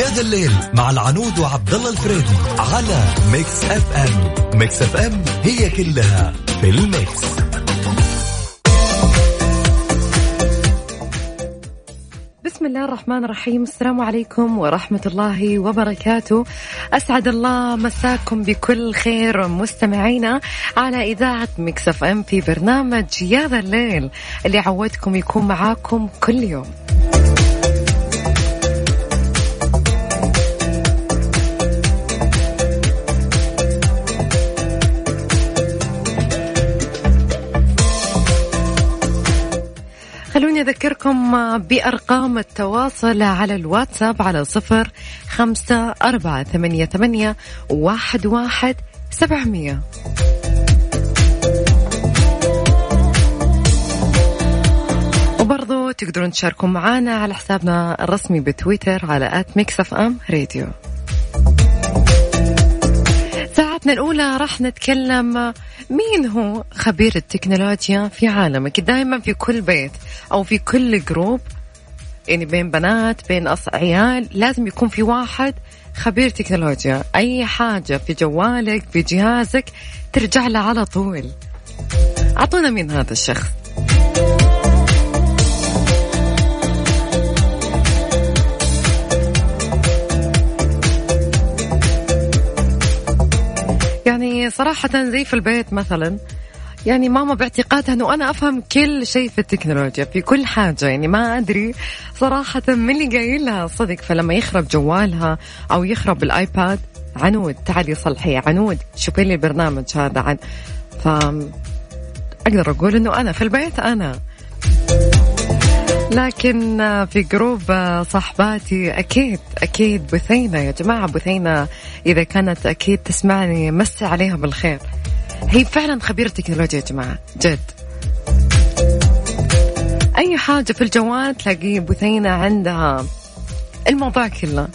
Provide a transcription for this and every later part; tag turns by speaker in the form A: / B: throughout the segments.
A: يا ذا الليل مع العنود وعبد الله الفريدي على Mix FM. Mix FM هي كلها في ال mix.
B: بسم الله الرحمن الرحيم. السلام عليكم ورحمة الله وبركاته. أسعد الله مساكم بكل خير. مستمعينا على إذاعة Mix FM في برنامج يا ذا الليل اللي عودكم يكون معاكم كل يوم. خلوني أذكركم بأرقام التواصل على الواتساب على صفر خمسة أربعة ثمانية, ثمانية واحد, واحد سبعمية. وبرضو تقدرون تشاركون معنا على حسابنا الرسمي بتويتر على at Mix FM Radio. ساعتنا الأولى راح نتكلم مين هو خبير التكنولوجيا في عالمك دائما في كل بيت أو في كل جروب يعني بين بنات بين أص عيال لازم يكون في واحد خبير تكنولوجيا. أي حاجة في جوالك في جهازك ترجع له على طول. أعطونا مين هذا الشخص. صراحة زي في البيت مثلا يعني ماما باعتقادها إنه أنا أفهم كل شيء في التكنولوجيا في كل حاجة يعني ما أدري صراحة من اللي قايل لها صدق فلما يخرب جوالها أو يخرب ال iPad عنود تعالي صلحي عنود شوفي لي البرنامج هذا عن ف أقدر أقول إنه أنا في البيت أنا. لكن في group صاحباتي أكيد أكيد بثينة يا جماعة بثينة. إذا كانت أكيد تسمعني مسي عليها بالخير هي فعلا خبيرة تكنولوجيا يا جماعة جد. أي حاجة في الجوال تلاقي بثينة عندها. الموضوع كله.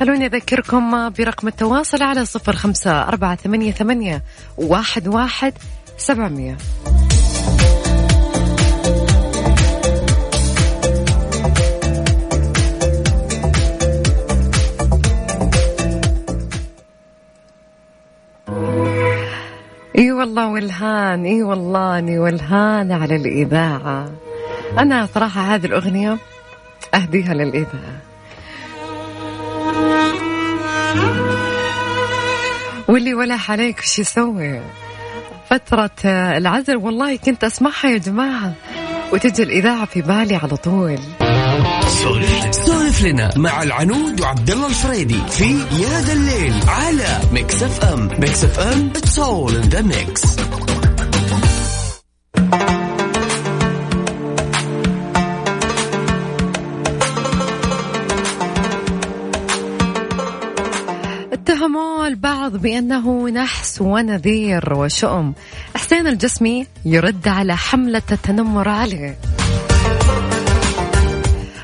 B: خلوني أذكركم برقم التواصل على صفر خمسة أربعة ثمانية, ثمانية واحد, واحد سبعمية. إي والله والهان إي والله اني والهان على الإذاعة. أنا صراحة هذه الأغنية أهديها للإذاعة. واللي ولا عليك وش يسوي؟ فترة العزل والله كنت أسمعها يا جماعة وتجي الإذاعة في بالي على طول.
C: سولف لنا مع العنود وعبد الله الفريدي في يا ذا الليل على Mix FM. Mix FM it's all in the
B: mix البعض بأنه نحس ونذير وشؤم. حسين الجسمي يرد على حملة التنمر عليه.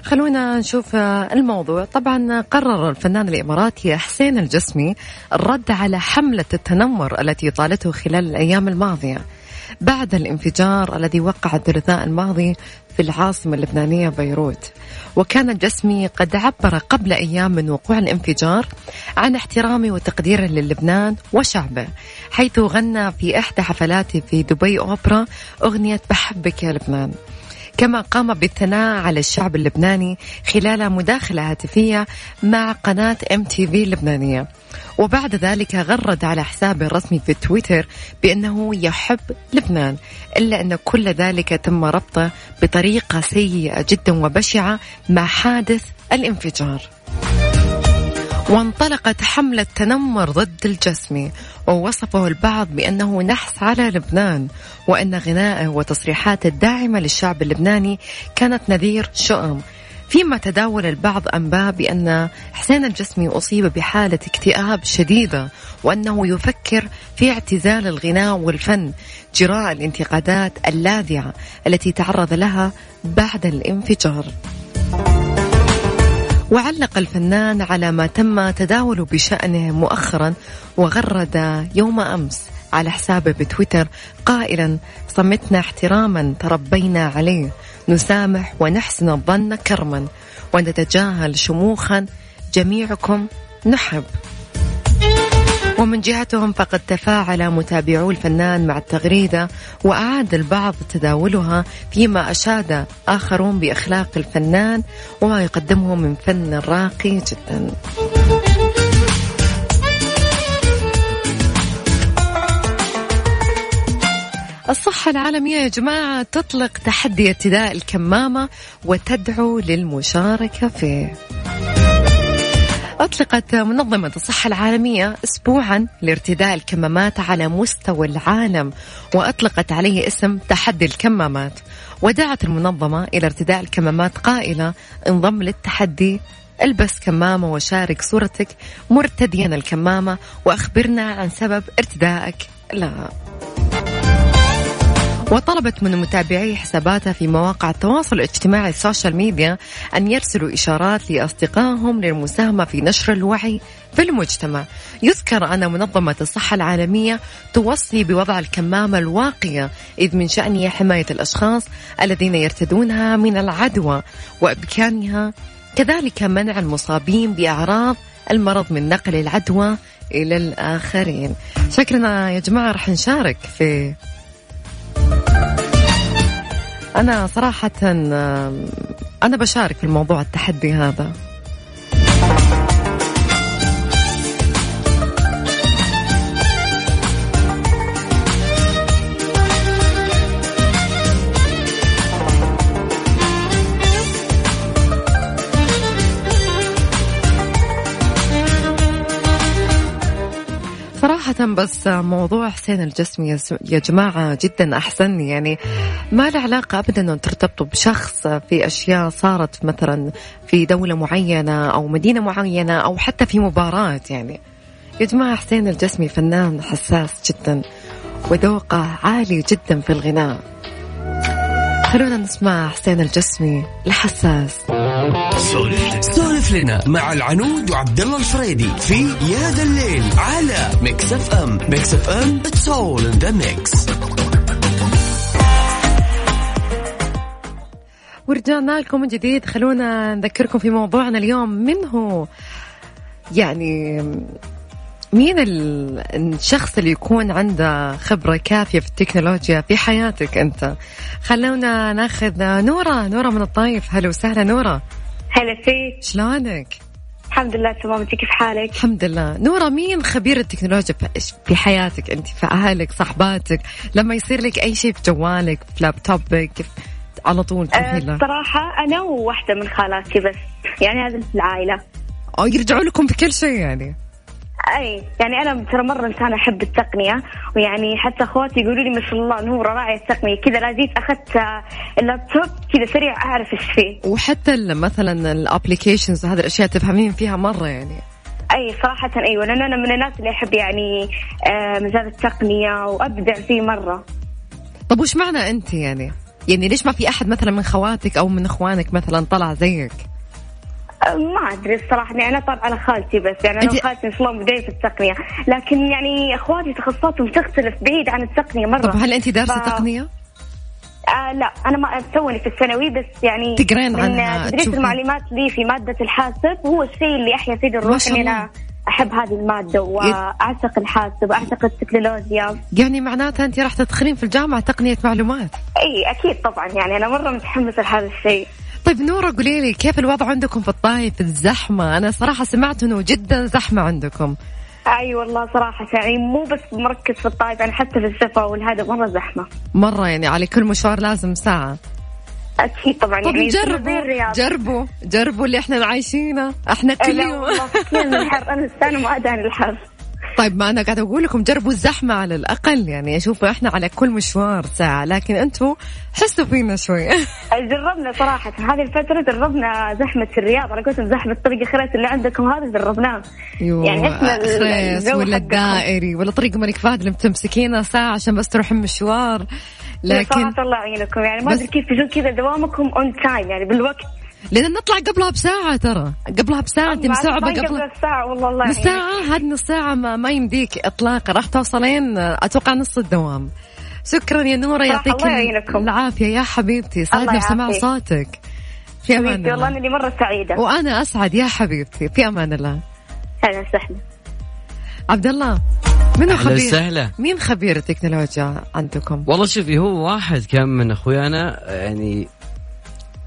B: خلونا نشوف الموضوع. طبعا قرر الفنان الإماراتي حسين الجسمي الرد على حملة التنمر التي طالته خلال الأيام الماضية. بعد الانفجار الذي وقع الثلاثاء الماضي في العاصمة اللبنانية بيروت. وكان الجسمي قد عبر قبل أيام من وقوع الانفجار عن احترامه وتقديره للبنان وشعبه حيث غنى في إحدى حفلاته في دبي أوبرا أغنية بحبك يا لبنان. كما قام بالثناء على الشعب اللبناني خلال مداخلة هاتفية مع قناة ام تي في اللبنانية. وبعد ذلك غرد على حسابه الرسمي في تويتر بأنه يحب لبنان إلا أن كل ذلك تم ربطه بطريقة سيئة جدا وبشعة مع حادث الانفجار. وانطلقت حملة تنمر ضد الجسمي ووصفه البعض بأنه نحس على لبنان وأن غنائه وتصريحاته الداعمة للشعب اللبناني كانت نذير شؤم. فيما تداول البعض أنباء بأن حسين الجسمي أصيب بحالة اكتئاب شديدة وأنه يفكر في اعتزال الغناء والفن جراء الانتقادات اللاذعة التي تعرض لها بعد الانفجار. وعلق الفنان على ما تم تداوله بشأنه مؤخرا وغرد يوم أمس على حسابه بتويتر قائلا صمتنا احتراما تربينا عليه. نسامح ونحسن الظن كرما. ونتجاهل شموخا. جميعكم نحب. ومن جهتهم فقد تفاعل متابعو الفنان مع التغريدة وأعاد البعض تداولها فيما أشاد آخرون بأخلاق الفنان وما يقدمه من فن راقي جدا. الصحة العالمية يا جماعة تطلق تحدي ارتداء الكمامة وتدعو للمشاركة فيه. أطلقت منظمة الصحة العالمية أسبوعا لارتداء الكمامات على مستوى العالم وأطلقت عليه اسم تحدي الكمامات. ودعت المنظمة إلى ارتداء الكمامات قائلة انضم للتحدي البس كمامة وشارك صورتك مرتديا الكمامة وأخبرنا عن سبب ارتدائك. لها وطلبت من متابعي حساباتها في مواقع التواصل الاجتماعي السوشيال ميديا أن يرسلوا إشارات لأصدقائهم للمساهمة في نشر الوعي في المجتمع. يذكر أن منظمة الصحة العالمية توصي بوضع الكمامة الواقية إذ من شأنها حماية الأشخاص الذين يرتدونها من العدوى وإمكانها كذلك منع المصابين بأعراض المرض من نقل العدوى إلى الآخرين. شكرا يا جماعة رح نشارك في أنا صراحة أنا بشارك في الموضوع التحدي هذا. بس موضوع حسين الجسمي يا جماعة جدا أحسن. يعني ما له علاقة أبدا أن ترتبطوا بشخص في أشياء صارت مثلا في دولة معينة أو مدينة معينة أو حتى في مباراة. يعني يا جماعة حسين الجسمي فنان حساس جدا وذوقه عالي جدا في الغناء. خلونا نسمع حسين الجسمي الحساس.
C: سولف لنا. مع العنود وعبد الله الفريدي في يا ذا الليل على Mix FM Mix FM it's all in the mix
B: ورجعنا لكم من جديد. خلونا نذكركم في موضوعنا اليوم. من هو؟ يعني مين الشخص اللي يكون عنده خبرة كافية في التكنولوجيا في حياتك أنت؟ خلونا ناخذ نورة. نورة من الطايف. هلا وسهلا نورة.
D: هلا فيك.
B: شلونك؟
D: الحمد لله تمام. انت كيف حالك؟
B: الحمد لله. نورة مين خبير التكنولوجيا في حياتك أنت؟ في أهلك صحباتك؟ لما يصير لك أي شيء في جوالك في لابتوبك على طول تروحي
D: أه صراحة أنا وواحدة من خالاتي بس. يعني هذا في العائلة.
B: أو يرجعوا لكم في كل شيء يعني.
D: أي يعني أنا ترى مرة انسانه أحب التقنية ويعني حتى أخواتي يقولوا لي ما شاء الله نوره راعيه التقنية. كذا لا جيت أخذت اللابتوب كذا سريع أعرف إيش فيه.
B: وحتى مثلا ال applications هذه الأشياء تفهمين فيها مرة يعني.
D: أي صراحة أيوه لأن أنا من الناس اللي أحب يعني آه، مجال التقنية وأبدع فيه مرة.
B: طب وش معنى أنت يعني؟ يعني ليش ما في أحد مثلا من خواتك أو من إخوانك مثلا طلع زيك؟
D: ما أدري الصراحة. يعني أنا طالعه على خالتي بس يعني أنا وخالتي ان شاء الله بداية في التقنية. لكن يعني اخواتي تخصصاتهم تختلف بعيد عن التقنية مرة.
B: طب هل أنت دارسة ف... تقنية؟
D: آه لا أنا ما توني في الثانوي بس يعني
B: تقرين عن
D: تدريس المعلومات لي في مادة الحاسب. هو الشيء اللي أحيا فيه الروح إني أنا أحب هذه المادة واعشق الحاسب واعشق التكنولوجيا.
B: يعني معناتها أنت راح تدخلين في الجامعة تقنية معلومات.
D: إي أكيد طبعا. يعني أنا مرة متحمسة لهذا الشيء.
B: طيب نورة قولي لي كيف الوضع عندكم في الطايف الزحمة؟ أنا صراحة سمعت أنه جدا زحمة عندكم.
D: أي والله صراحة يعني مو بس مركز في الطايف يعني حتى في الشفا والهذا مرة زحمة.
B: مرة يعني على كل مشوار لازم ساعة.
D: أكيد طبعا.
B: طب يعني جربوا جربوا جربوا اللي إحنا عايشينه. إحنا كل يوم.
D: والله الحر. أنا ما اداني الحر.
B: طيب ما أنا قاعدة أقول لكم جربوا الزحمة على الأقل. يعني أشوف إحنا على كل مشوار ساعة لكن أنتم حسوا فينا شوي.
D: جربنا صراحة. هذه الفترة جربنا زحمة الرياض. أنا كنت زحمة طريق خريس اللي عندكم هذا جربناه
B: يعني إحنا خريس ولا الدائري ولا طريق الملك فهد اللي بتمسكينه ساعة عشان بس تروحين مشوار
D: لكن صراحة الله يعينكم. يعني ما أدري كيف تجون كذا دوامكم on time يعني بالوقت.
B: لأن نطلع قبلها بساعة ترى. قبلها بساعة أنت مستوعبة
D: قبل
B: قبل
D: الساعة والله الله
B: نص. ساعة هاد نص ساعة ما, ما يمديك إطلاقا راح توصلين أتوقع نص الدوام. شكرا يا نورة
D: صح،
B: يعطيك
D: الله يعينكم.
B: العافية يا حبيبتي. سعدنا بسماع. صوتك. في
D: والله
B: الله.
D: إني مرة سعيدة.
B: وأنا أسعد يا حبيبتي. في أمان الله.
D: هلا وسهلا.
B: عبد الله منو
E: أهلا
B: خبير؟
E: وسهلا.
B: مين خبير التكنولوجيا عندكم؟
E: والله شوفي هو واحد كان من أخويانا يعني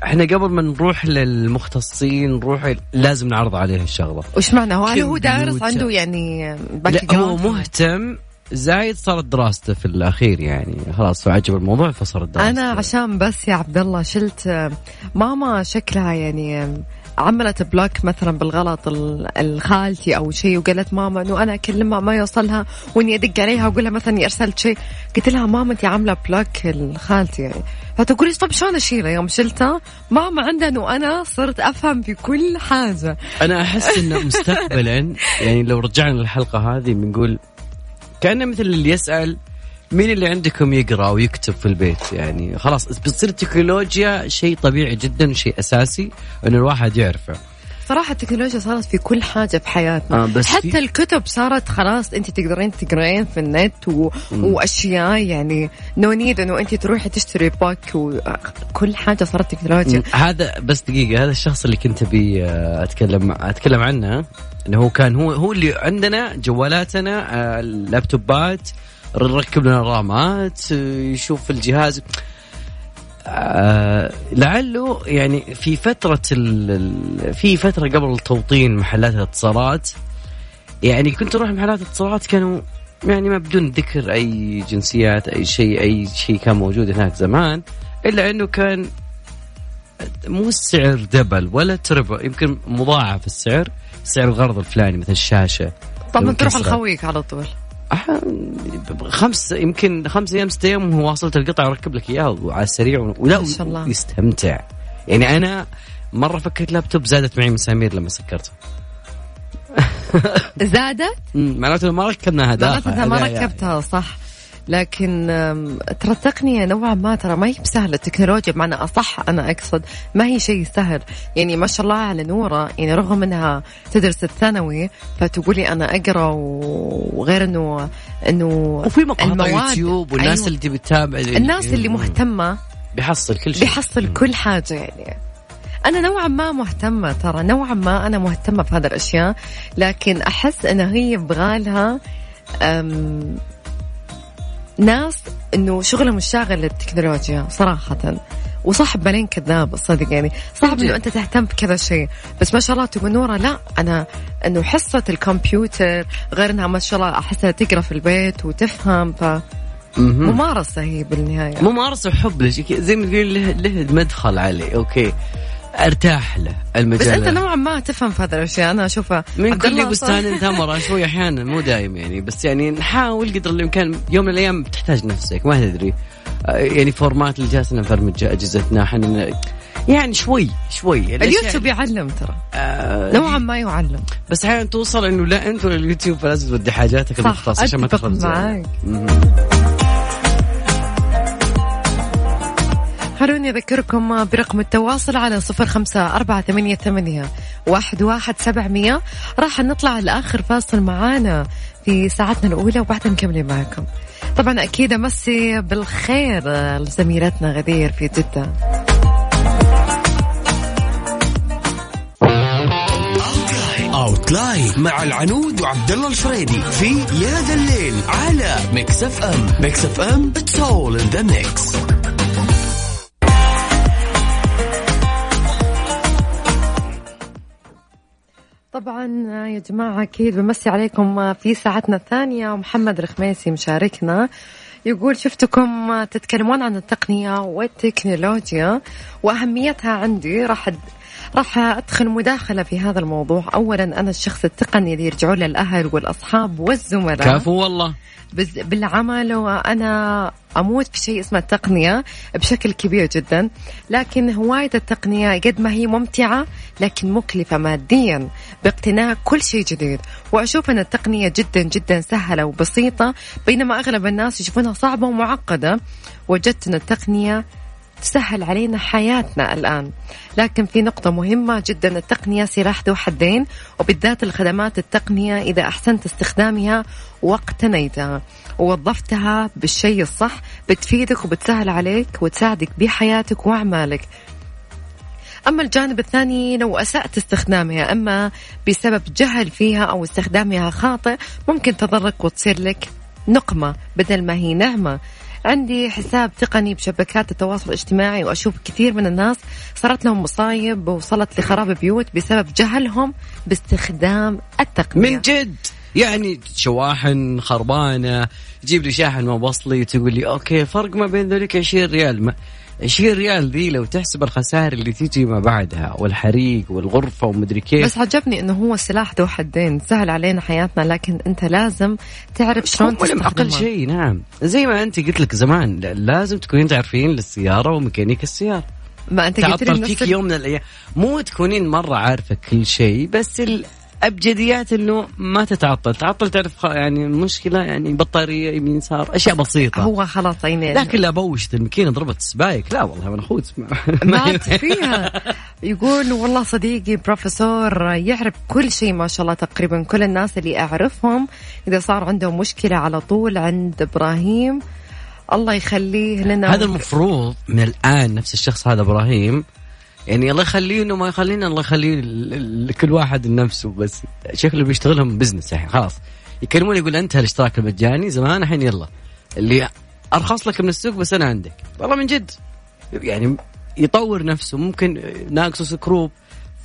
E: إحنا قبل ما نروح للمختصين نروح لازم نعرض عليه الشغلة.
B: وش معنى؟ هو هل هو دارس. عنده يعني
E: لا هو مهتم. زايد صارت دراسته في الأخير يعني. خلاص عجب الموضوع فصارت دراسته.
B: أنا عشان بس يا عبد الله شلت ماما شكلها يعني عملت block مثلا بالغلط ال- الخالتي أو شيء وقالت ماما إنه أنا اكلمها ما يوصلها وإني أدق عليها وأقول لها مثلا إني أرسلت شيء قلت لها ماما أنت عاملة block الخالتي يعني. فتقول لي طب شلون اشيله يوم شلتها ماما عندها إنه أنا صرت أفهم في كل حاجة.
E: أنا أحس إنه مستقبلا يعني لو رجعنا للحلقة هذه بنقول كأنه مثل اللي يسأل مين اللي عندكم يقرأ ويكتب في البيت؟ يعني خلاص بتصير التكنولوجيا شيء طبيعي جدا شيء أساسي إنه الواحد يعرفه.
B: صراحة التكنولوجيا صارت في كل حاجة في حياتنا.
E: آه، بس
B: حتى
E: في-
B: الكتب صارت خلاص أنت تقدرين تقرين في النت و... وأشياء يعني no need إنه أنت تروحي تشتري book وكل حاجة صارت تكنولوجيا.
E: هذا بس دقيقة هذا الشخص اللي كنت أبي آه، اتكلم أتكلم عنه إنه هو كان هو هو اللي عندنا جوالاتنا آه، اللابتوبات نركب لنا رامات يشوف الجهاز. آه لعله يعني في فترة في فترة قبل توطين محلات الاتصالات يعني كنت أروح محلات الاتصالات كانوا يعني ما بدون ذكر أي جنسيات أي شيء أي شيء كان موجود هناك زمان إلا إنه كان مو السعر دبل ولا تربل يمكن مضاعف السعر سعر الغرض الفلاني مثل الشاشة.
B: طبعا
E: لو
B: تروح. لخويك على طول.
E: خمس يمكن خمس أيام ست أيام وهو واصلت القطعه وركب لك إياها وعلى السريع و- ولا
B: ما شاء الله.
E: يستمتع. يعني أنا مرة فكيت لابتوب زادت معي مسامير لما سكرته.
B: زادت؟
E: معناته ما ركبناها داخل
B: معناته ما. ركبتها صح. لكن ترى التقنية نوعا ما ترى ما هي بسهلة التكنولوجيا بمعنى أصح أنا أقصد ما هي شيء سهل. يعني ما شاء الله على نورة يعني رغم أنها تدرس الثانوي فتقولي أنا أقرأ وغير أنه أنه
E: وفي مقاطع يوتيوب والناس
B: أيوة.
E: اللي تبي تتابع
B: الناس اللي مهتمة
E: بيحصل كل شيء.
B: بيحصل كل حاجة يعني. أنا نوعا ما مهتمة ترى نوعا ما أنا مهتمة في هذه الأشياء لكن أحس أن هي يبغالها ناس إنه شغلهم الشاغل للتكنولوجيا صراحة. وصح بلين كذاب الصدق يعني. صعب إنه أنت تهتم بكذا شيء. بس ما شاء الله تقول نورة لا أنا إنه حصة الكمبيوتر غير إنها ما شاء الله احسها تقرأ في البيت وتفهم فممارسه هي بالنهاية.
E: ممارسة وحب زي ما تقول له, له مدخل عليه أوكي. أرتاح له المجال.
B: بس أنت نوعا ما تفهم في هذه الأشياء. أنا أشوفها
E: من كل بستان ثمرة شوي أحيانا مو دايم يعني بس يعني نحاول قدر الإمكان. يوم من الأيام بتحتاج نفسك ما تدري. آه، يعني format اللي جالسنا نبرمج أجهزتنا إحنا يعني شوي شوي.
B: اليوتيوب يعلم ترى.
E: آه،
B: نوعا ما يعلم.
E: بس أحيانا توصل إنه لا أنت ولا اليوتيوب فلازم تودي حاجاتك المختصة عشان ما تخرج زيادة.
B: معاك. خلوني أذكركم برقم التواصل على صفر خمسة أربعة ثمانية ثمانية واحد واحد سبعمية. راح نطلع لآخر فاصل معانا في ساعتنا الأولى وبعدها مكملين معكم. طبعا أكيد أمسي بالخير لزميلتنا غدير في جدة.
C: outline مع العنود وعبد الله الفريدي في يا ذا الليل على Mix FM Mix FM it's all in the mix
B: طبعا يا جماعة أكيد بمسي عليكم في ساعتنا الثانية. ومحمد رخميسي مشاركنا يقول شفتكم تتكلمون عن التقنية والتكنولوجيا وأهميتها عندي. راح راح أدخل مداخلة في هذا الموضوع. أولا أنا الشخص التقني اللي يرجعون للأهل والأصحاب والزملاء.
E: كفو والله.
B: بالعمل وأنا أموت في شيء اسمه التقنية بشكل كبير جدا. لكن هواية التقنية قد ما هي ممتعة لكن مكلفة ماديا باقتناء كل شيء جديد. وأشوف أن التقنية جدا جدا سهلة وبسيطة بينما أغلب الناس يشوفونها صعبة ومعقدة. وجدت أن التقنية تسهل علينا حياتنا الآن. لكن في نقطة مهمة جدا التقنية سلاح ذو حدين وبالذات الخدمات التقنية إذا أحسنت استخدامها واقتنيتها ووظفتها بالشيء الصح بتفيدك وبتسهل عليك وتساعدك بحياتك وأعمالك. أما الجانب الثاني لو أسأت استخدامها أما بسبب جهل فيها أو استخدامها خاطئ ممكن تضرك وتصير لك نقمة بدل ما هي نعمة عندي حساب تقني بشبكات التواصل الاجتماعي وأشوف كثير من الناس صارت لهم مصايب وصلت لخراب بيوت بسبب جهلهم باستخدام التقنية.
E: من جد؟ يعني شواحن خربانة تجيب لي شاحن ما وصلي وتقول لي أوكي فرق ما بين ذوليك 20 ريال. ما 20 ريال ذي لو تحسب الخسائر اللي تيجي ما بعدها والحريق والغرفة ومدري كيف.
B: بس عجبني إنه هو سلاح ذو حدين سهل علينا حياتنا لكن أنت لازم تعرف شلون
E: تستخدمه. أقل شيء نعم. زي ما أنت قلت لك زمان لازم تكونين تعرفين للسيارة وميكانيك السيارة.
B: ما أنت
E: قلت لي فيك يوم من الأيام. مو تكونين مرة عارفة كل شيء بس أبجديات إنه ما تتعطل. تعطل تعرف يعني المشكلة يعني بطارية يمين يسار أشياء بسيطة.
B: هو خلاص عينين
E: لكن لا بوشت الماكينه ضربت سبايك. لا والله أنا اخوت
B: ما فيها. يقول والله صديقي بروفيسور يعرف كل شيء ما شاء الله تقريبا. كل الناس اللي أعرفهم إذا صار عندهم مشكلة على طول عند إبراهيم الله يخليه لنا.
E: هذا المفروض من الآن نفس الشخص هذا إبراهيم يعني الله يخليه إنه ما يخلينا الله يخليه لكل واحد لنفسه بس شكله بيشتغلهم بزنس الحين خلاص. يكلمون يقول أنت الاشتراك المجاني زمان الحين يلا. اللي أرخص لك من السوق بس أنا عندك. والله من جد. يعني يطور نفسه ممكن ناقصه سكروب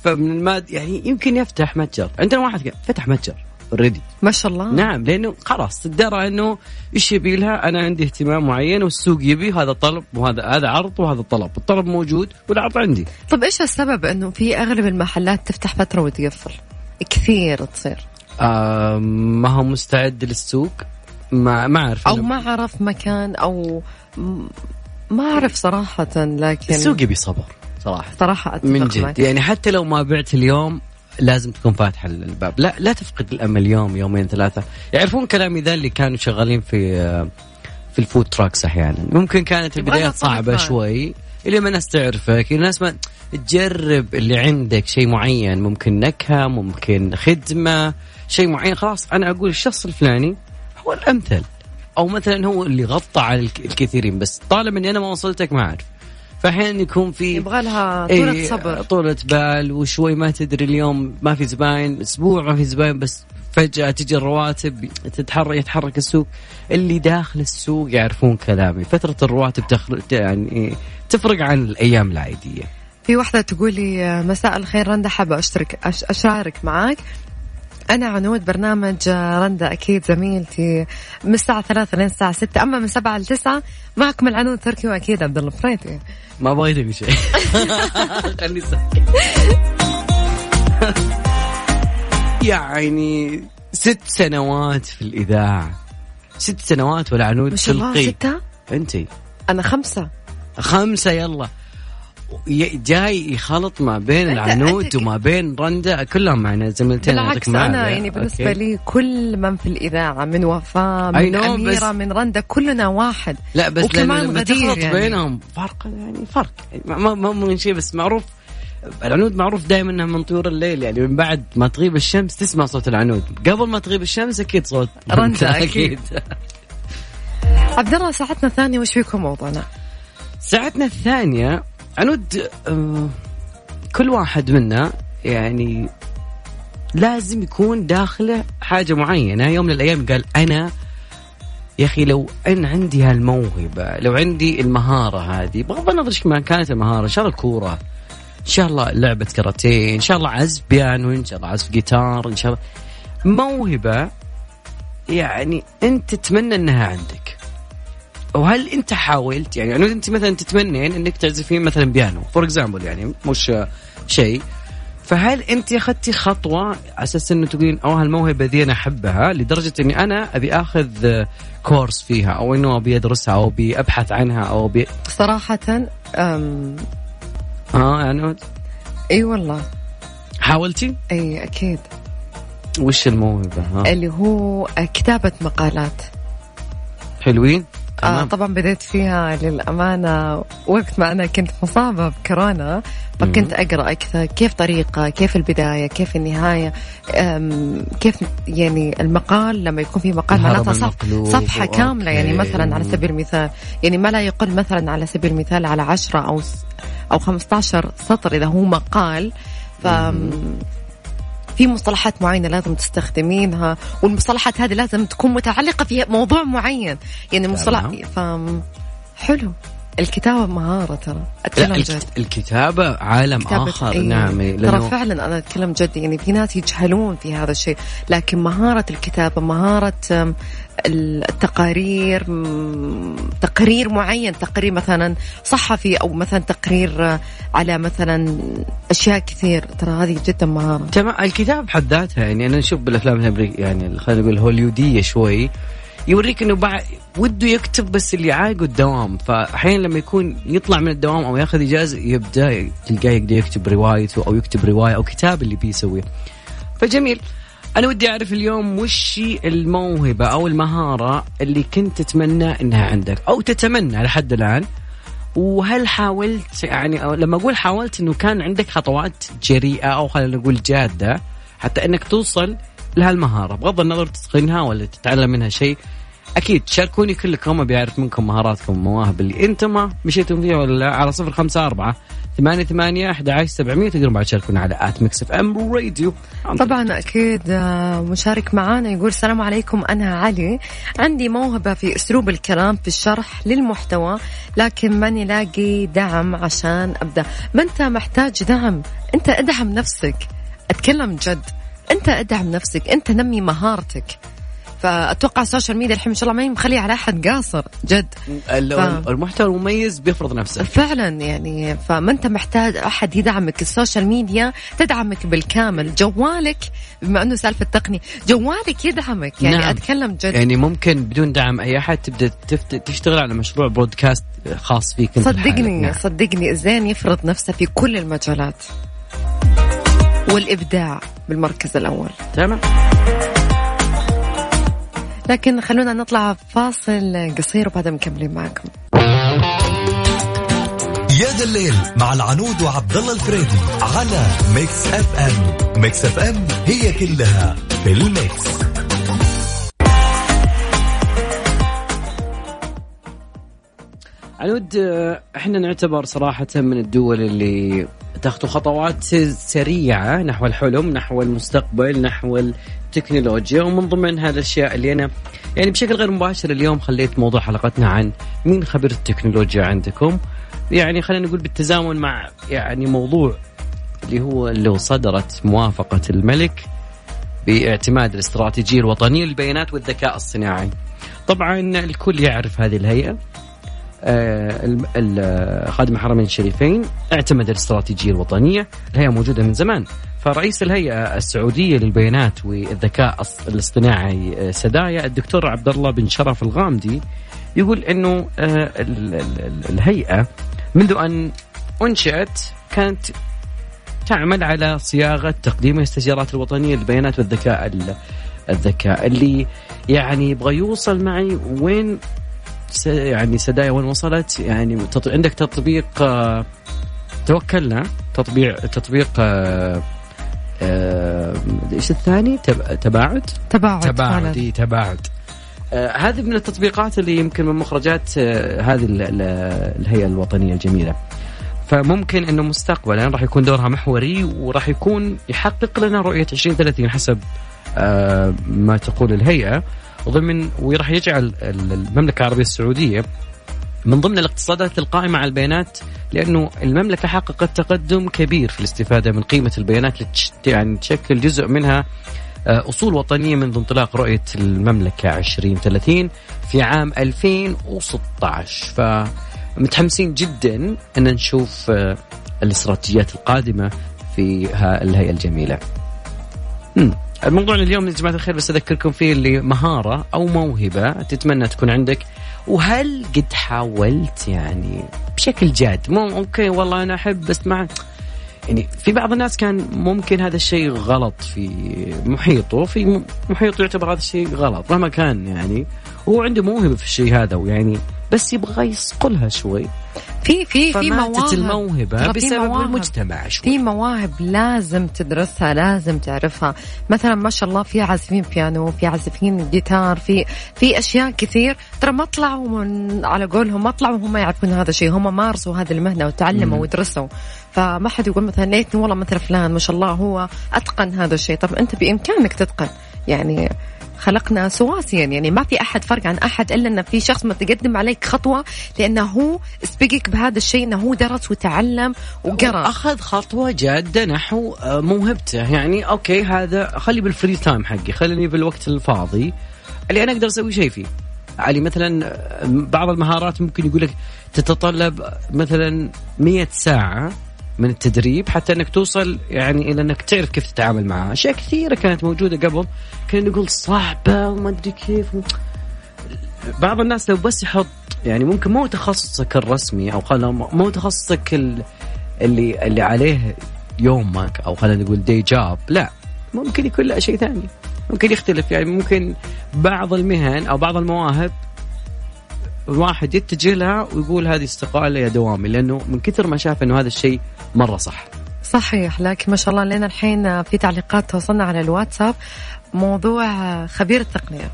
E: فمن الماد يعني يمكن يفتح متجر. عندنا واحد فتح متجر. already
B: ما شاء الله.
E: نعم لأنه خلاص تدرى إنه إيش يبي لها؟ أنا عندي اهتمام معين والسوق يبي هذا طلب وهذا هذا عرض وهذا طلب. الطلب موجود والعرض عندي.
B: طيب إيش السبب إنه في أغلب المحلات تفتح فترة وتقفل؟ كثير تصير.
E: آه ما هو مستعد للسوق؟ ما ما أعرف.
B: أو ما عرف مكان أو ما أعرف صراحة لكن
E: السوق يبي صبر صراحة.
B: صراحة أتفق
E: من جد.
B: معك.
E: يعني حتى لو ما بعت اليوم لازم تكون فاتحة الباب. لا لا تفقد الأمل يوم يومين ثلاثة. يعرفون كلامي ذا اللي كانوا شغالين في في ال food trucks أحيانا. ممكن كانت البدايات صعبة شوي إلى ما الناس تعرفك الناس ما تجرب اللي عندك شيء معين. ممكن نكهة ممكن خدمة شيء معين. خلاص أنا أقول الشخص الفلاني هو الأمثل. أو مثلا هو اللي غطى على الكثيرين. بس طالما إني أنا ما وصلتك ما أعرف. فاحيانا يكون في
B: يبغى لها طولة
E: إيه
B: صبر.
E: طولة بال وشوي ما تدري اليوم ما في زباين أسبوع ما في زباين بس فجأة تجي الرواتب تتحرك يتحرك السوق. اللي داخل السوق يعرفون كلامي. فترة الرواتب تخرج يعني تفرق عن الأيام العادية.
B: في واحدة تقول لي مساء الخير رندا حابة أشترك أش أشارك معاك. أنا عنود برنامج رندا أكيد زميلتي. من الساعة ثلاثة لين الساعة ستة. أما من سبعة لتسعة معكم العنود تركي وأكيد عبد الله. فريدي.
E: ما بغيت أقول شيء. خلني ساكت يعني ست سنوات في الإذاعة. ست سنوات والعنود
B: ما شاء الله ستة؟
E: أنت
B: أنا خمسة.
E: خمسة يلا. جاي يخلط ما بين العنود وما بين رندا كلهم معنا زميلتين
B: بالعكس أنا يعني بالنسبة أوكي. لي كل من في الإذاعة من وفاء من أميرة من رندا كلنا واحد.
E: لا بس لما تخلط يعني. بينهم فرق يعني فرق. يعني ما ما من شيء بس معروف العنود معروف دائما إنها من طيور الليل يعني من بعد ما تغيب الشمس تسمع صوت العنود. قبل ما تغيب الشمس أكيد صوت
B: رندا أكيد. عبد الله ساعتنا الثانية وش فيكم موضوعنا؟
E: ساعتنا الثانية عنود كل واحد منا يعني لازم يكون داخله حاجة معينة. يوم من الأيام قال أنا يا أخي لو أن عندي هالموهبة لو عندي المهارة هذه بغض النظر إيش ما كانت المهارة إن شاء الله الكورة إن شاء الله لعبة كاراتيه إن شاء الله عزف بيانو إن شاء الله عزف جيتار إن شاء الله. موهبة يعني أنت تتمنى إنها عندك. وهل انت حاولت يعني, يعني انت مثلا تتمنين انك تعزفين مثلا بيانو for example يعني مش شيء فهل انت أخذتي خطوة على أساس إنه تقولين أوه الموهبه دي أنا أحبها لدرجة إني أنا أبي آخذ كورس فيها أو إنه أبي أدرسها أو أبي أبحث عنها أو أبي
B: صراحة أم...
E: آه يعني
B: إي والله
E: حاولتي؟
B: إي أكيد
E: وش الموهبة؟ ها؟
B: اللي هو كتابة مقالات
E: حلوين؟
B: آه. طبعا بديت فيها للأمانة وقت ما أنا كنت مصابة بكورونا فكنت أقرأ أكثر كيف طريقة كيف البداية كيف النهاية كيف يعني المقال لما يكون في مقال
E: الهرم
B: معناتها صف صفحة. كاملة يعني مثلا على سبيل المثال يعني ما لا يقل مثلا على سبيل المثال على عشرة أو أو 15 سطر إذا هو مقال ف في مصطلحات معينة لازم تستخدمينها والمصطلحات هذه لازم تكون متعلقة في موضوع معين. يعني المصطلح ف حلو. الكتابة مهارة ترى. أتكلم جد.
E: الكتابة عالم
B: كتابة
E: آخر
B: إيه.
E: نعم
B: ترى
E: لأنه
B: فعلا أنا أتكلم جد يعني في ناس يجهلون في هذا الشيء. لكن مهارة الكتابة مهارة التقارير تقرير معين تقرير مثلا صحفي أو مثلا تقرير على مثلا أشياء كثير. ترى هذه جدا مهارة
E: تمام الكتابة بحد ذاتها يعني أنا نشوف بالأفلام الأمريكية يعني خلينا نقول هوليودية شوي يوريك إنه بعد وده يكتب بس اللي عايقه الدوام. فاحيانا لما يكون يطلع من الدوام أو ياخذ إجازة يبدأ تلقاه يقدر يكتب روايته أو يكتب رواية أو كتاب اللي بيسويه. فجميل. أنا ودي أعرف اليوم وش الموهبة أو المهارة اللي كنت تتمنى إنها عندك أو تتمنى لحد الآن؟ وهل حاولت يعني لما أقول حاولت إنه كان عندك خطوات جريئة أو خلينا نقول جادة حتى إنك توصل لهالمهارة بغض النظر تتقنها ولا تتعلم منها شيء أكيد شاركوني كلكم ابي اعرف منكم مهاراتكم ومواهب اللي أنتم مشيتم فيها ولا لا على صفر خمسة أربعة ثمانية ثمانية أحد عشر سبعمية تقدرون بعد تشاركونا على at Mix FM Radio.
B: طبعا أكيد آه، مشارك معانا يقول السلام عليكم أنا علي. عندي موهبة في أسلوب الكلام في الشرح للمحتوى لكن ماني لاقي دعم عشان أبدأ. ما أنت محتاج دعم؟ أنت ادعم نفسك. أتكلم جد. أنت ادعم نفسك. أنت نمي مهارتك. فأتوقع ال social media الحين ما شاء الله ما مخليه على أحد قاصر جد.
E: ال- المحتوى المميز بيفرض نفسه.
B: فعلا يعني فما أنت محتاج أحد يدعمك. ال social media تدعمك بالكامل. جوالك بما أنه سالفة تقني جوالك يدعمك. يعني
E: نعم.
B: أتكلم جد.
E: يعني ممكن بدون دعم أي أحد تبدأ تفت... تشتغل على مشروع broadcast خاص فيك أنت.
B: صدقني
E: نعم.
B: صدقني. الزين يفرض نفسه في كل المجالات. والإبداع بالمركز الأول.
E: تمام.
B: لكن خلونا نطلع فاصل قصير وبعدها مكملين معكم.
A: يا ذا الليل مع العنود وعبد الله الفريدي على Mix FM. Mix FM هي كلها في ال Mix.
E: عنود آه، إحنا نعتبر صراحة من الدول اللي تخطو خطوات سريعة نحو الحلم نحو المستقبل نحو التكنولوجيا ومن ضمن الأشياء اللي أنا يعني بشكل غير مباشر اليوم خليت موضوع حلقتنا عن مين خبير التكنولوجيا عندكم. يعني خلينا نقول بالتزامن مع يعني موضوع اللي هو اللي صدرت موافقة الملك باعتماد الاستراتيجية الوطنية للبيانات والذكاء الصناعي. طبعا الكل يعرف هذه الهيئة. خادم الحرمين الشريفين اعتمد الاستراتيجية الوطنية الهيئة موجودة من زمان. فرئيس الهيئة السعودية للبيانات والذكاء الاصطناعي آه، سدايا الدكتور عبد الله بن شرف الغامدي يقول إنه آه، ال- ال- ال- الهيئة منذ أن أنشئت كانت تعمل على صياغة تقديم الاستشارات الوطنية للبيانات والذكاء ال- الذكاء اللي يعني يبغى يوصل معي وين يعني سدايا وين وصلت؟ يعني تط... عندك تطبيق آه، توكلنا. تطبيق تطبيق آه، آه، إيش الثاني؟ تب... تباعد؟
B: تباعد
E: تباعد. إي، تباعد. آه، هذه من التطبيقات اللي يمكن من مخرجات آه، هذه ال- ال- الهيئة الوطنية الجميلة. فممكن إنه مستقبلا راح يكون دورها محوري وراح يكون يحقق لنا رؤية 2030 حسب آه، ما تقول الهيئة. ضمن وراح يجعل ال- المملكة العربية السعودية من ضمن الاقتصادات القائمة على البيانات لأنه المملكة حققت تقدم كبير في الاستفادة من قيمة البيانات يعني تشكل جزء منها آه، أصول وطنية منذ انطلاق رؤية المملكة 2030 في عام 2016 فمتحمسين جدا أن نشوف آه، الاستراتيجيات القادمة في الهيئة الجميلة. الموضوع اليوم يا جماعة الخير بس أذكركم فيه اللي مهارة أو موهبة تتمنى تكون عندك. وهل قد حاولت يعني بشكل جاد؟ مو أوكي والله أنا أحب بس مع يعني في بعض الناس كان ممكن هذا الشيء غلط في محيطه في محيطه يعتبر هذا الشيء غلط مهما كان يعني. هو عنده موهبة في الشيء هذا ويعني بس يبغى يصقلها شوي.
B: في في في مواهب. في
E: بسبب
B: مواهب.
E: المجتمع شوي.
B: في مواهب لازم تدرسها لازم تعرفها. مثلا ما شاء الله في عازفين بيانو في عازفين جيتار في في أشياء كثير. ترى ما طلعوا من على قولهم ما طلعوا هم يعرفون هذا الشيء. هم مارسوا هذه المهنة وتعلموا
E: مم.
B: ودرسوا فما حد يقول مثلا ليتني والله مثل فلان ما شاء الله هو أتقن هذا الشيء. طب أنت بإمكانك تتقن. يعني خلقنا سواسيا. يعني ما في أحد فرق عن أحد إلا إن في شخص متقدم عليك خطوة لأنه هو سبقك بهذا الشيء إنه هو درس وتعلم وقرأ.
E: أخذ خطوة جادة نحو آه، موهبته. يعني okay هذا خلي بال free time حقي خليني بالوقت الفاضي اللي أنا أقدر أسوي شيء فيه. علي مثلا آه، بعض المهارات ممكن يقول لك تتطلب مثلا 100 ساعة من التدريب حتى إنك توصل يعني إلى إنك تعرف كيف تتعامل معها، أشياء كثيرة كانت موجودة قبل كنا نقول صعبة وما أدري كيف. بعض الناس لو بس يحط يعني ممكن مو تخصصك الرسمي أو خلينا مو تخصصك ال- اللي اللي عليه يومك أو خلينا نقول دي جاب لا ممكن يكون له شيء ثاني. ممكن يختلف. يعني ممكن بعض المهن أو بعض المواهب الواحد يتجه لها ويقول هذه استقاله يا دوامي لأنه من كثر ما شاف إنه هذا الشيء مرة صح.
B: صحيح لكن ما شاء الله لنا الحين في تعليقات توصلنا على الواتساب موضوع خبير التقنية.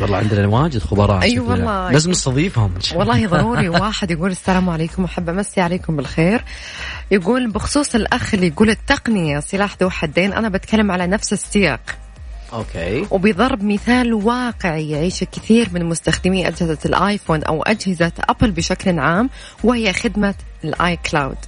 E: والله عندنا واجد خبراء
B: أي
E: شكلنا.
B: والله.
E: لازم نستضيفهم.
B: والله ضروري واحد يقول السلام عليكم وحب أمسي عليكم بالخير. يقول بخصوص الأخ اللي يقول التقنية سلاح ذو حدين أنا بتكلم على نفس السياق.
E: okay.
B: وبضرب مثال واقعي يعيشه كثير من مستخدمي أجهزة الآيفون أو أجهزة أبل بشكل عام وهي خدمة ال iCloud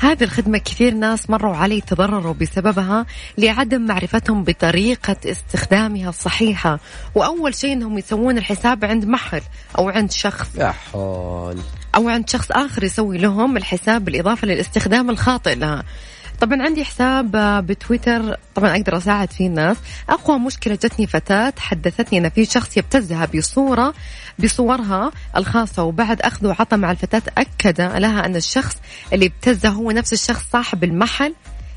B: هذه الخدمة كثير ناس مروا علي تضرروا بسببها لعدم معرفتهم بطريقة استخدامها الصحيحة. وأول شيء أنهم يسوون الحساب عند محل أو عند شخص.
E: يا حول.
B: أو عند شخص آخر يسوي لهم الحساب بالإضافة للاستخدام الخاطئ لها. طبعا عندي حساب بتويتر طبعا أقدر أساعد فيه الناس. أقوى مشكلة جتني فتاة حدثتني أن في شخص يبتزها بصورة بصورها الخاصة وبعد أخذ وعطى مع الفتاة أكد لها أن الشخص اللي ابتزها هو نفس الشخص صاحب المحل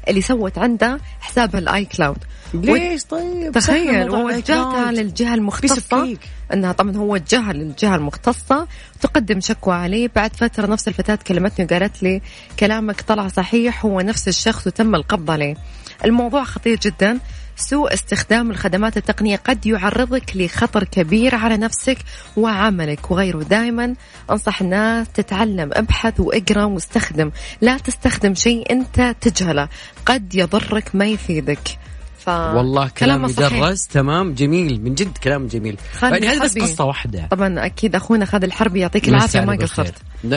B: اللي سوت عنده حسابها ال iCloud
E: ليش طيب؟
B: تخيل ووجهتها للجهة المختصة. انها طبعا هو وجهها للجهه المختصة تقدم شكوى عليه. بعد فترة نفس الفتاة كلمتني وقالت لي كلامك طلع صحيح هو نفس الشخص وتم القبض عليه. الموضوع خطير جدا. سوء استخدام الخدمات التقنية قد يعرضك لخطر كبير على نفسك وعملك. وغيره. دائما أنصح الناس تتعلم ابحث واقرأ واستخدم. لا تستخدم شيء أنت تجهله. قد يضرك ما يفيدك. ف...
E: والله كلام. يدرس تمام جميل. من جد كلام جميل. يعني هذه بس. قصة واحدة.
B: طبعا أكيد أخونا خالد الحربي يعطيك العافية ما. قصرت.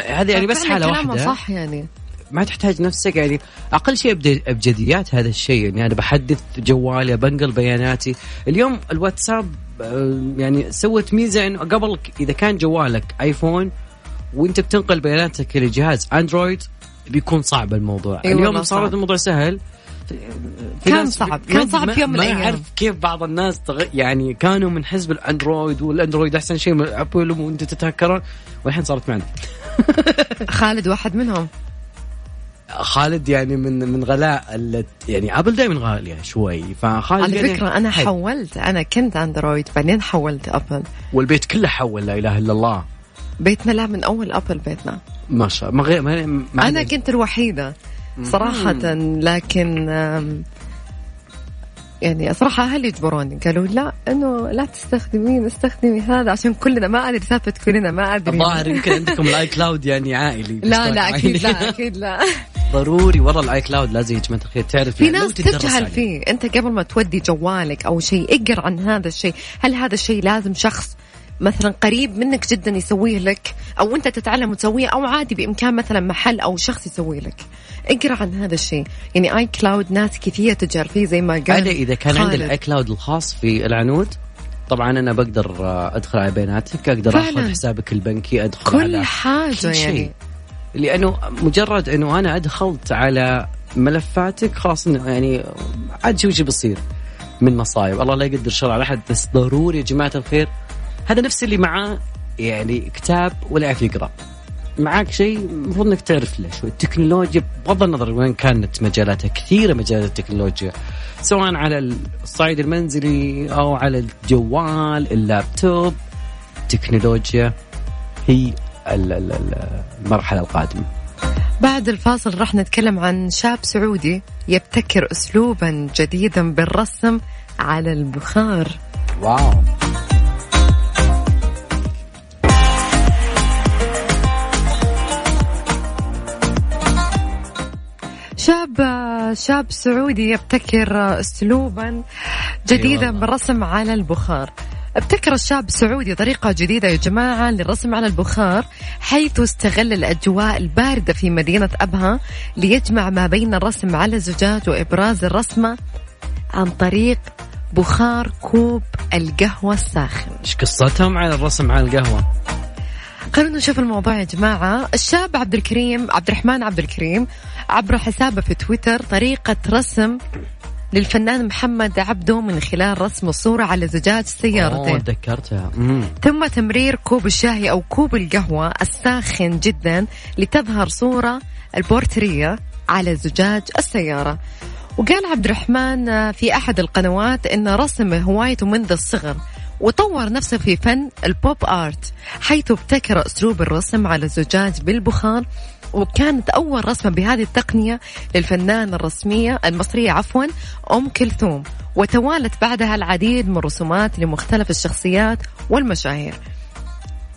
E: هذه يعني بس
B: حالة
E: واحدة.
B: صح يعني.
E: ما تحتاج نفسك يعني. أقل شيء أبد- أبجديات هذا الشيء. يعني أنا بحدث جوالي بنقل بياناتي. اليوم الواتساب آه، يعني سوت ميزة إنه قبل إذا كان جوالك آيفون وأنت بتنقل بياناتك لجهاز أندرويد بيكون صعب الموضوع.
B: أي
E: اليوم صار. الموضوع سهل.
B: كان صعب،
E: ما-
B: كان صعب
E: ما-
B: في يوم من
E: ما
B: الأيام.
E: اعرف كيف بعض الناس تغ... يعني كانوا من حزب الأندرويد والأندرويد أحسن شيء من أبل وانت تتهكرون. والحين صارت معنا.
B: خالد واحد منهم.
E: خالد يعني من من غلاء يعني أبل دائما غالية شوي فخالد
B: على
E: يعني
B: فكرة أنا
E: حي.
B: حولت أنا كنت أندرويد بعدين حولت أبل.
E: والبيت كله حول لا إله إلا الله.
B: بيتنا لا من أول أبل بيتنا.
E: ما شاء ما غير ما ما أنا
B: كنت الوحيدة. صراحة لكن يعني صراحة أهلي يجبروني قالوا لا إنه لا تستخدمين استخدمي هذا عشان كلنا ما أدري سالفة كلنا ما أدري.
E: الظاهر يمكن عندكم ال i Cloud يعني عائلي
B: لا لا
E: مشترك
B: أكيد. لا أكيد لا.
E: ضروري. ورا ال iCloud لازم يا جماعة الخير. تعرف
B: في
E: يعني
B: ناس تجهل. فيه. أنت قبل ما تودي جوالك أو شيء اقرأ عن هذا الشيء. هل هذا الشيء لازم شخص مثلا قريب منك جدا يسويه لك أو أنت تتعلم وتسويه أو عادي بإمكان مثلا محل أو شخص يسويه لك اقرأ عن هذا الشيء يعني iCloud ناس كثير تجهل فيه زي ما قال
E: أنا إذا كان عندي.
B: ال
E: i Cloud الخاص في العنود طبعا أنا بقدر أدخل على بياناتك أقدر
B: فعلاً.
E: اخذ حسابك البنكي أدخل
B: كل
E: على
B: حاجة
E: كل شيء.
B: يعني
E: لأنه مجرد أنه أنا أدخلت على ملفاتك خلاص يعني عاد شو شو بيصير من مصايب الله لا يقدر شر على أحد بس ضروري يا جماعة الخير هذا نفس اللي معاه يعني كتاب ولا يعرف يقرأ. معاك شيء المفروض إنك تعرف له شوي. التكنولوجيا بغض النظر وين كانت مجالاتها كثيرة مجالات التكنولوجيا سواء على الصعيد المنزلي أو على الجوال اللابتوب. التكنولوجيا هي ال- ال- ال- المرحلة القادمة.
B: بعد الفاصل راح نتكلم عن شاب سعودي يبتكر أسلوبا جديدا بالرسم على البخار.
E: واو.
B: شاب شاب سعودي يبتكر اسلوبا جديدا
E: والله.
B: بالرسم على البخار. ابتكر الشاب السعودي طريقة جديدة يا جماعة للرسم على البخار حيث استغل الأجواء الباردة في مدينة أبها ليجمع ما بين الرسم على الزجاج وإبراز الرسمة عن طريق بخار كوب القهوة الساخن.
E: إيش قصتهم على الرسم على القهوة؟
B: خلونا نشوف الموضوع يا جماعة. الشاب عبد الكريم عبد الرحمن عبد الكريم عبر حسابه في تويتر طريقة رسم للفنان محمد عبده من خلال رسم الصورة على زجاج سيارته.
E: تذكرتها.
B: ثم تمرير كوب الشاي أو كوب القهوة الساخن جدا لتظهر صورة البورتريه على زجاج السيارة. وقال عبد الرحمن في أحد القنوات أن رسم هوايته منذ الصغر. وطور نفسه في فن ال pop art حيث ابتكر أسلوب الرسم على الزجاج بالبخار وكانت أول رسمة بهذه التقنية للفنانة الرسمية المصرية عفوا أم كلثوم. وتوالت بعدها العديد من الرسومات لمختلف الشخصيات والمشاهير.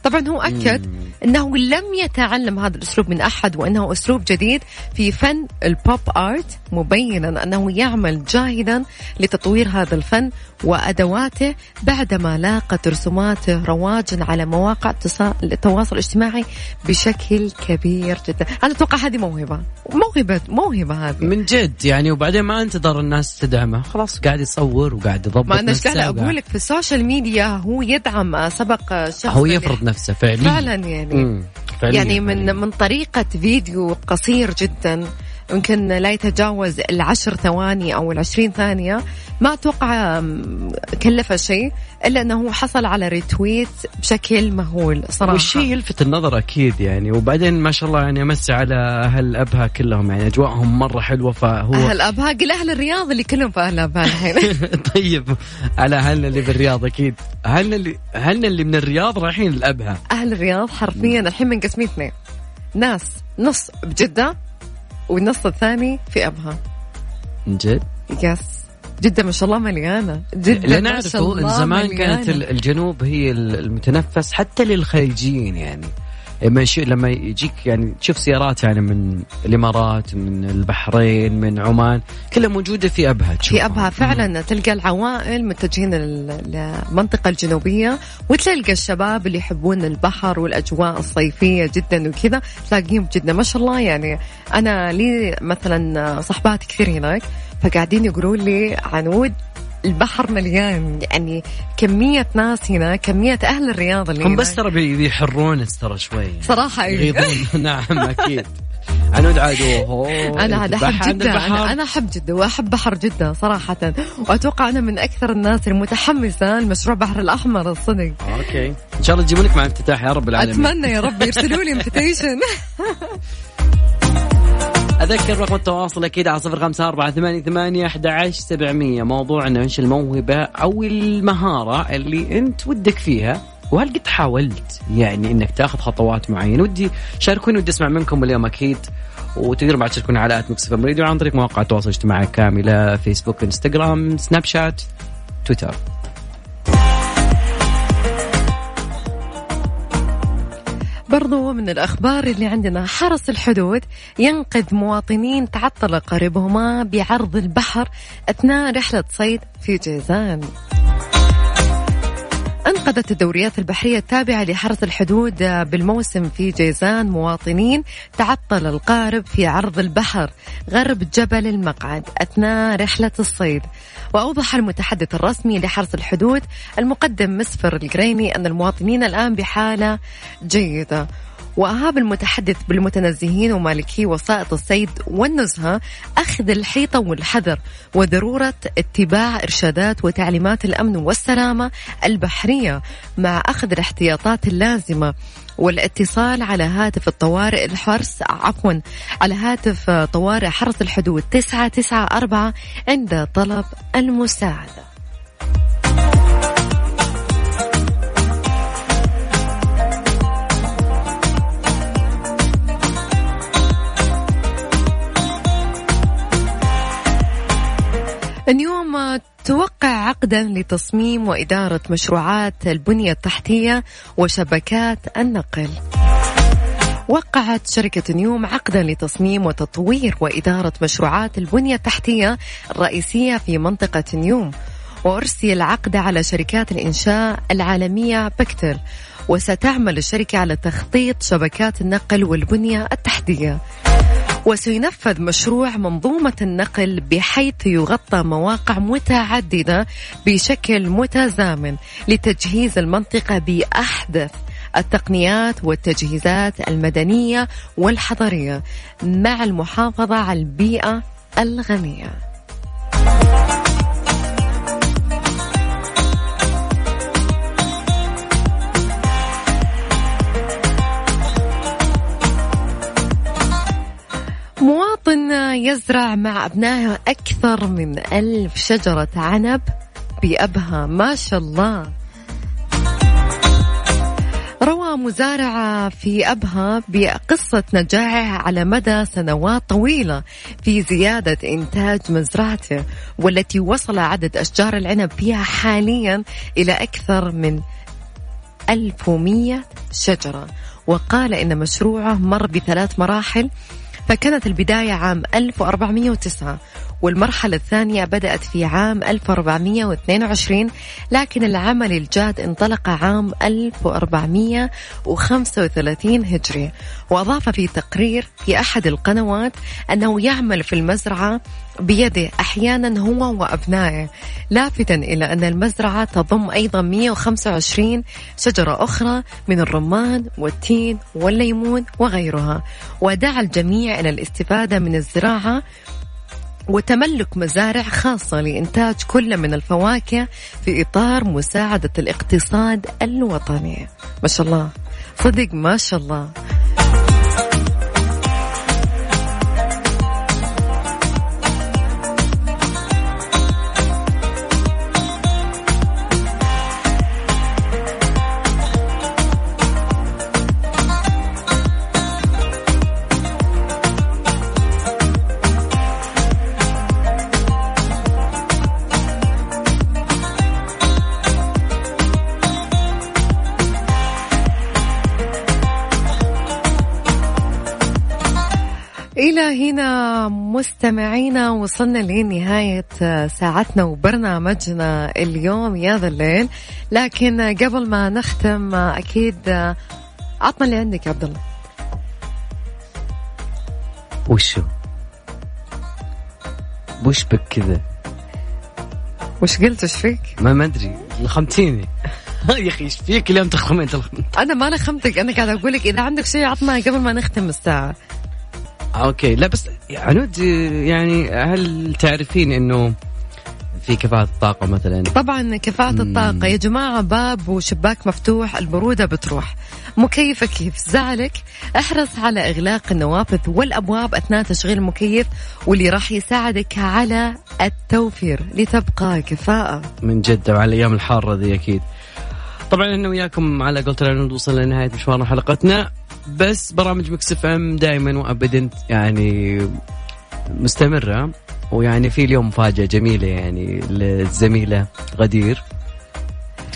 B: طبعا هو أكد أنه لم يتعلم هذا الأسلوب من أحد وأنه أسلوب جديد في فن البوب آرت مبينا أنه يعمل جاهدا لتطوير هذا الفن وأدواته بعدما لاقت رسوماته رواجا على مواقع التواصل الاجتماعي بشكل كبير جدا. أنا أتوقع هذه موهبة موهبة موهبة هذه.
E: من جد يعني وبعدين ما انتظر الناس تدعمه. خلاص. قاعد يصور وقاعد يضبط
B: ما أنا قاعدة أقول لك في ال social media هو يدعم سبق شخص
E: هو يفرض نفسه. فعليا
B: فعلا يعني
E: مم. فعليا
B: يعني من
E: فعلياً.
B: من طريقة فيديو قصير جدا يمكن لا يتجاوز العشر ثواني أو العشرين ثانية. ما أتوقع كلفه شيء إلا أنه حصل على ريتويت بشكل مهول صراحة.
E: والشيء يلفت النظر أكيد يعني. وبعدين ما شاء الله يعني امسي على أهل أبها كلهم يعني. أجواءهم مرة حلوة فهو
B: أهل أبها؟ قل أهل الرياض اللي كلهم في أهل أبها الحين.
E: طيب على أهلنا اللي بالرياض أكيد. أهلنا اللي أهلنا اللي من الرياض رايحين لأبها.
B: أهل الرياض حرفيا الحين منقسمين اثنين. ناس نص بجدة والنص الثاني في أبها.
E: من جد؟
B: يس جدة ما شاء الله مليانة. جدة
E: لا نعرفه زمان
B: مليانة.
E: كانت ال- الجنوب هي ال- المتنفس حتى للخليجيين يعني. لما لما يجيك يعني تشوف سيارات يعني من الإمارات من البحرين من عمان كلها موجودة في أبها
B: في
E: تشوفها.
B: أبها فعلا تلقى العوائل متجهين لل- للمنطقه الجنوبية وتلقى الشباب اللي يحبون البحر والأجواء الصيفية جدا وكذا تلاقيهم جدا ما شاء الله يعني أنا لي مثلا صحبات كثير هناك فقاعدين يقولوا لي عنود البحر مليان. يعني كمية ناس هنا كمية أهل الرياض اللي
E: هم. بس ترى بي- بيحرون ترى شوي.
B: صراحة إيه.
E: يغيظون. نعم أكيد. عنود عاد
B: أنا عاد
E: أحب
B: جده أنا أحب جده وأحب بحر جده صراحة. وأتوقع أنا من أكثر الناس المتحمسة لمشروع بحر الأحمر الصدق
E: okay. إن شاء الله تجيبون لك مع افتتاح يا رب العالمين.
B: أتمنى يا رب يرسلوا لي invitation
E: أذكر رقم التواصل أكيد على صفر خمسة أربعة ثمانية ثمانية أحد عشر سبعمية. موضوعنا إيش الموهبة أو المهارة اللي أنت ودك فيها؟ وهل قد حاولت يعني إنك تاخذ خطوات معينة؟ ودي شاركوني ودي أسمع منكم اليوم أكيد. وتقدروا بعد تشاركونا على at Mix FM Radio عن طريق مواقع التواصل الاجتماعي كاملة فيسبوك إنستغرام سناب شات تويتر.
B: برضو من الأخبار اللي عندنا حرس الحدود ينقذ مواطنين تعطل قريبهما بعرض البحر أثناء رحلة صيد في جيزان. أنقذت الدوريات البحرية التابعة لحرس الحدود بالموسم في جيزان مواطنين. تعطل القارب في عرض البحر غرب جبل المقعد أثناء رحلة الصيد. وأوضح المتحدث الرسمي لحرس الحدود المقدم مسفر القريني أن المواطنين الآن بحالة جيدة. وأهاب المتحدث بالمتنزهين ومالكي وسائط الصيد والنزهة أخذ الحيطة والحذر وضرورة اتباع إرشادات وتعليمات الأمن والسلامة البحرية مع أخذ الاحتياطات اللازمة والاتصال على هاتف الطوارئ الحرس عفوا على هاتف طوارئ حرس الحدود تسعة تسعة أربعة عند طلب المساعدة. اليوم توقع عقدا لتصميم وإدارة مشروعات البنية التحتية وشبكات النقل. وقعت شركة نيوم عقدا لتصميم وتطوير وإدارة مشروعات البنية التحتية الرئيسية في منطقة نيوم وأرسي العقد على شركات الإنشاء العالمية بكتل وستعمل الشركة على تخطيط شبكات النقل والبنية التحتية. وسينفذ مشروع منظومة النقل بحيث يغطى مواقع متعددة بشكل متزامن لتجهيز المنطقة بأحدث التقنيات والتجهيزات المدنية والحضرية مع المحافظة على البيئة الغنية. مواطن يزرع مع أبنائه أكثر من ألف شجرة عنب بأبها ما شاء الله. روى مزارع في أبها بقصة نجاحه على مدى سنوات طويلة في زيادة إنتاج مزرعته والتي وصل عدد أشجار العنب فيها حاليا إلى أكثر من 1100 شجرة. وقال إن مشروعه مر بثلاث مراحل فكانت البداية عام 1409 والمرحلة الثانية بدأت في عام 1422 لكن العمل الجاد انطلق عام 1435 هجري. وأضاف في تقرير في أحد القنوات أنه يعمل في المزرعة بيده أحيانا هو وأبنائه لافتا إلى أن المزرعة تضم أيضا 125 شجرة أخرى من الرمان والتين والليمون وغيرها. ودعا الجميع إلى الاستفادة من الزراعة وتملك مزارع خاصة لإنتاج كل من الفواكه في إطار مساعدة الاقتصاد الوطني. ما شاء الله. صدق ما شاء الله. إلى هنا مستمعينا وصلنا لنهاية ساعتنا وبرنامجنا اليوم يا ذا الليل. لكن قبل ما نختم أكيد عطنا اللي عندك يا عبد الله.
E: وشو؟ وش بك كذا؟
B: وش قلت؟ وش فيك؟
E: ما ما أدري. لخمتيني. يا أخي إيش فيك اليوم تخمين
B: أنا ما لخمتك. أنا قاعد أقول لك إذا عندك شيء عطنا قبل ما نختم الساعة.
E: أوكي. لا بس عنود يعني هل تعرفين إنه في كفاءة الطاقة مثلا؟
B: طبعا كفاءة الطاقة. يا جماعة باب وشباك مفتوح البرودة بتروح. مكيفك كيف؟ زعلك؟ احرص على إغلاق النوافذ والأبواب أثناء تشغيل المكيف واللي راح يساعدك على التوفير لتبقى كفاءة.
E: من جد وعلى الأيام الحارة ذي أكيد. طبعا إحنا وياكم على قولة العنود وصلنا لنهاية مشوار حلقتنا بس برامج مكسف إم دائما وابدا يعني مستمرة. ويعني في اليوم مفاجأة جميلة يعني للزميلة غدير.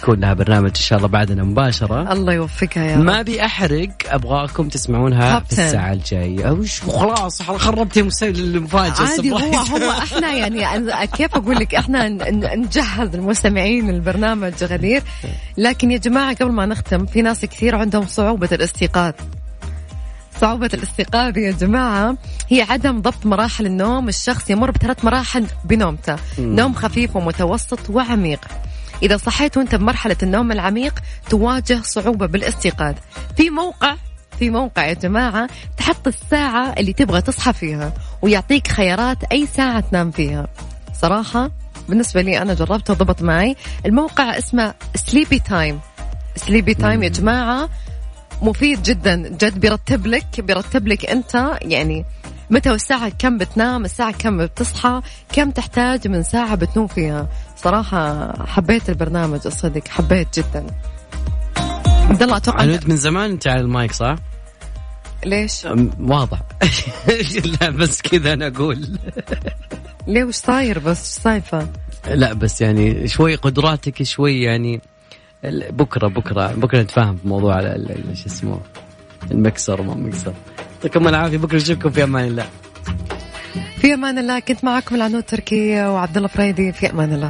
E: تكون لها برنامج إن شاء الله بعدنا مباشرة.
B: الله يوفقها يا رب.
E: ما ابي احرق أبغاكم تسمعونها في الساعة الجاية. وش وخلاص خربتي المفاجاه
B: عادي هو هو إحنا يعني كيف أقول لك إحنا نجهز المستمعين البرنامج غدير. لكن يا جماعة قبل ما نختم في ناس كثير عندهم صعوبة الاستيقاظ. صعوبة الاستيقاظ يا جماعة. هي عدم ضبط مراحل النوم. الشخص يمر بثلاث مراحل بنومته. نوم خفيف ومتوسط وعميق. إذا صحيت وأنت بمرحلة النوم العميق تواجه صعوبة بالاستيقاظ. في موقع في موقع يا جماعة تحط الساعة اللي تبغى تصحى فيها ويعطيك خيارات أي ساعة تنام فيها. صراحة بالنسبة لي أنا جربته وضبط معي. الموقع اسمه Sleepy Time Sleepy Time يا جماعة مفيد جدا. جد بيرتب لك بيرتب لك أنت يعني متى والساعة كم بتنام الساعة كم بتصحى كم تحتاج من ساعة بتنوم فيها صراحة حبيت البرنامج الصدق حبيت جدا عبد الله أتوقع
E: عنود من زمان أنت على المايك صح؟
B: ليش؟
E: واضح لا بس كذا أنا أقول
B: ليه وش صاير بس وش صايفة؟
E: لا بس يعني شوي قدراتك شوي يعني بكرة بكرة بكرة نتفاهم في موضوع شو اسمه المكسر وما مكسر. يعطيكم العافية بكرة نشوفكم في أمان الله.
B: في أمان الله كنت معكم العنود تركي وعبد الله فريدي في أمان الله.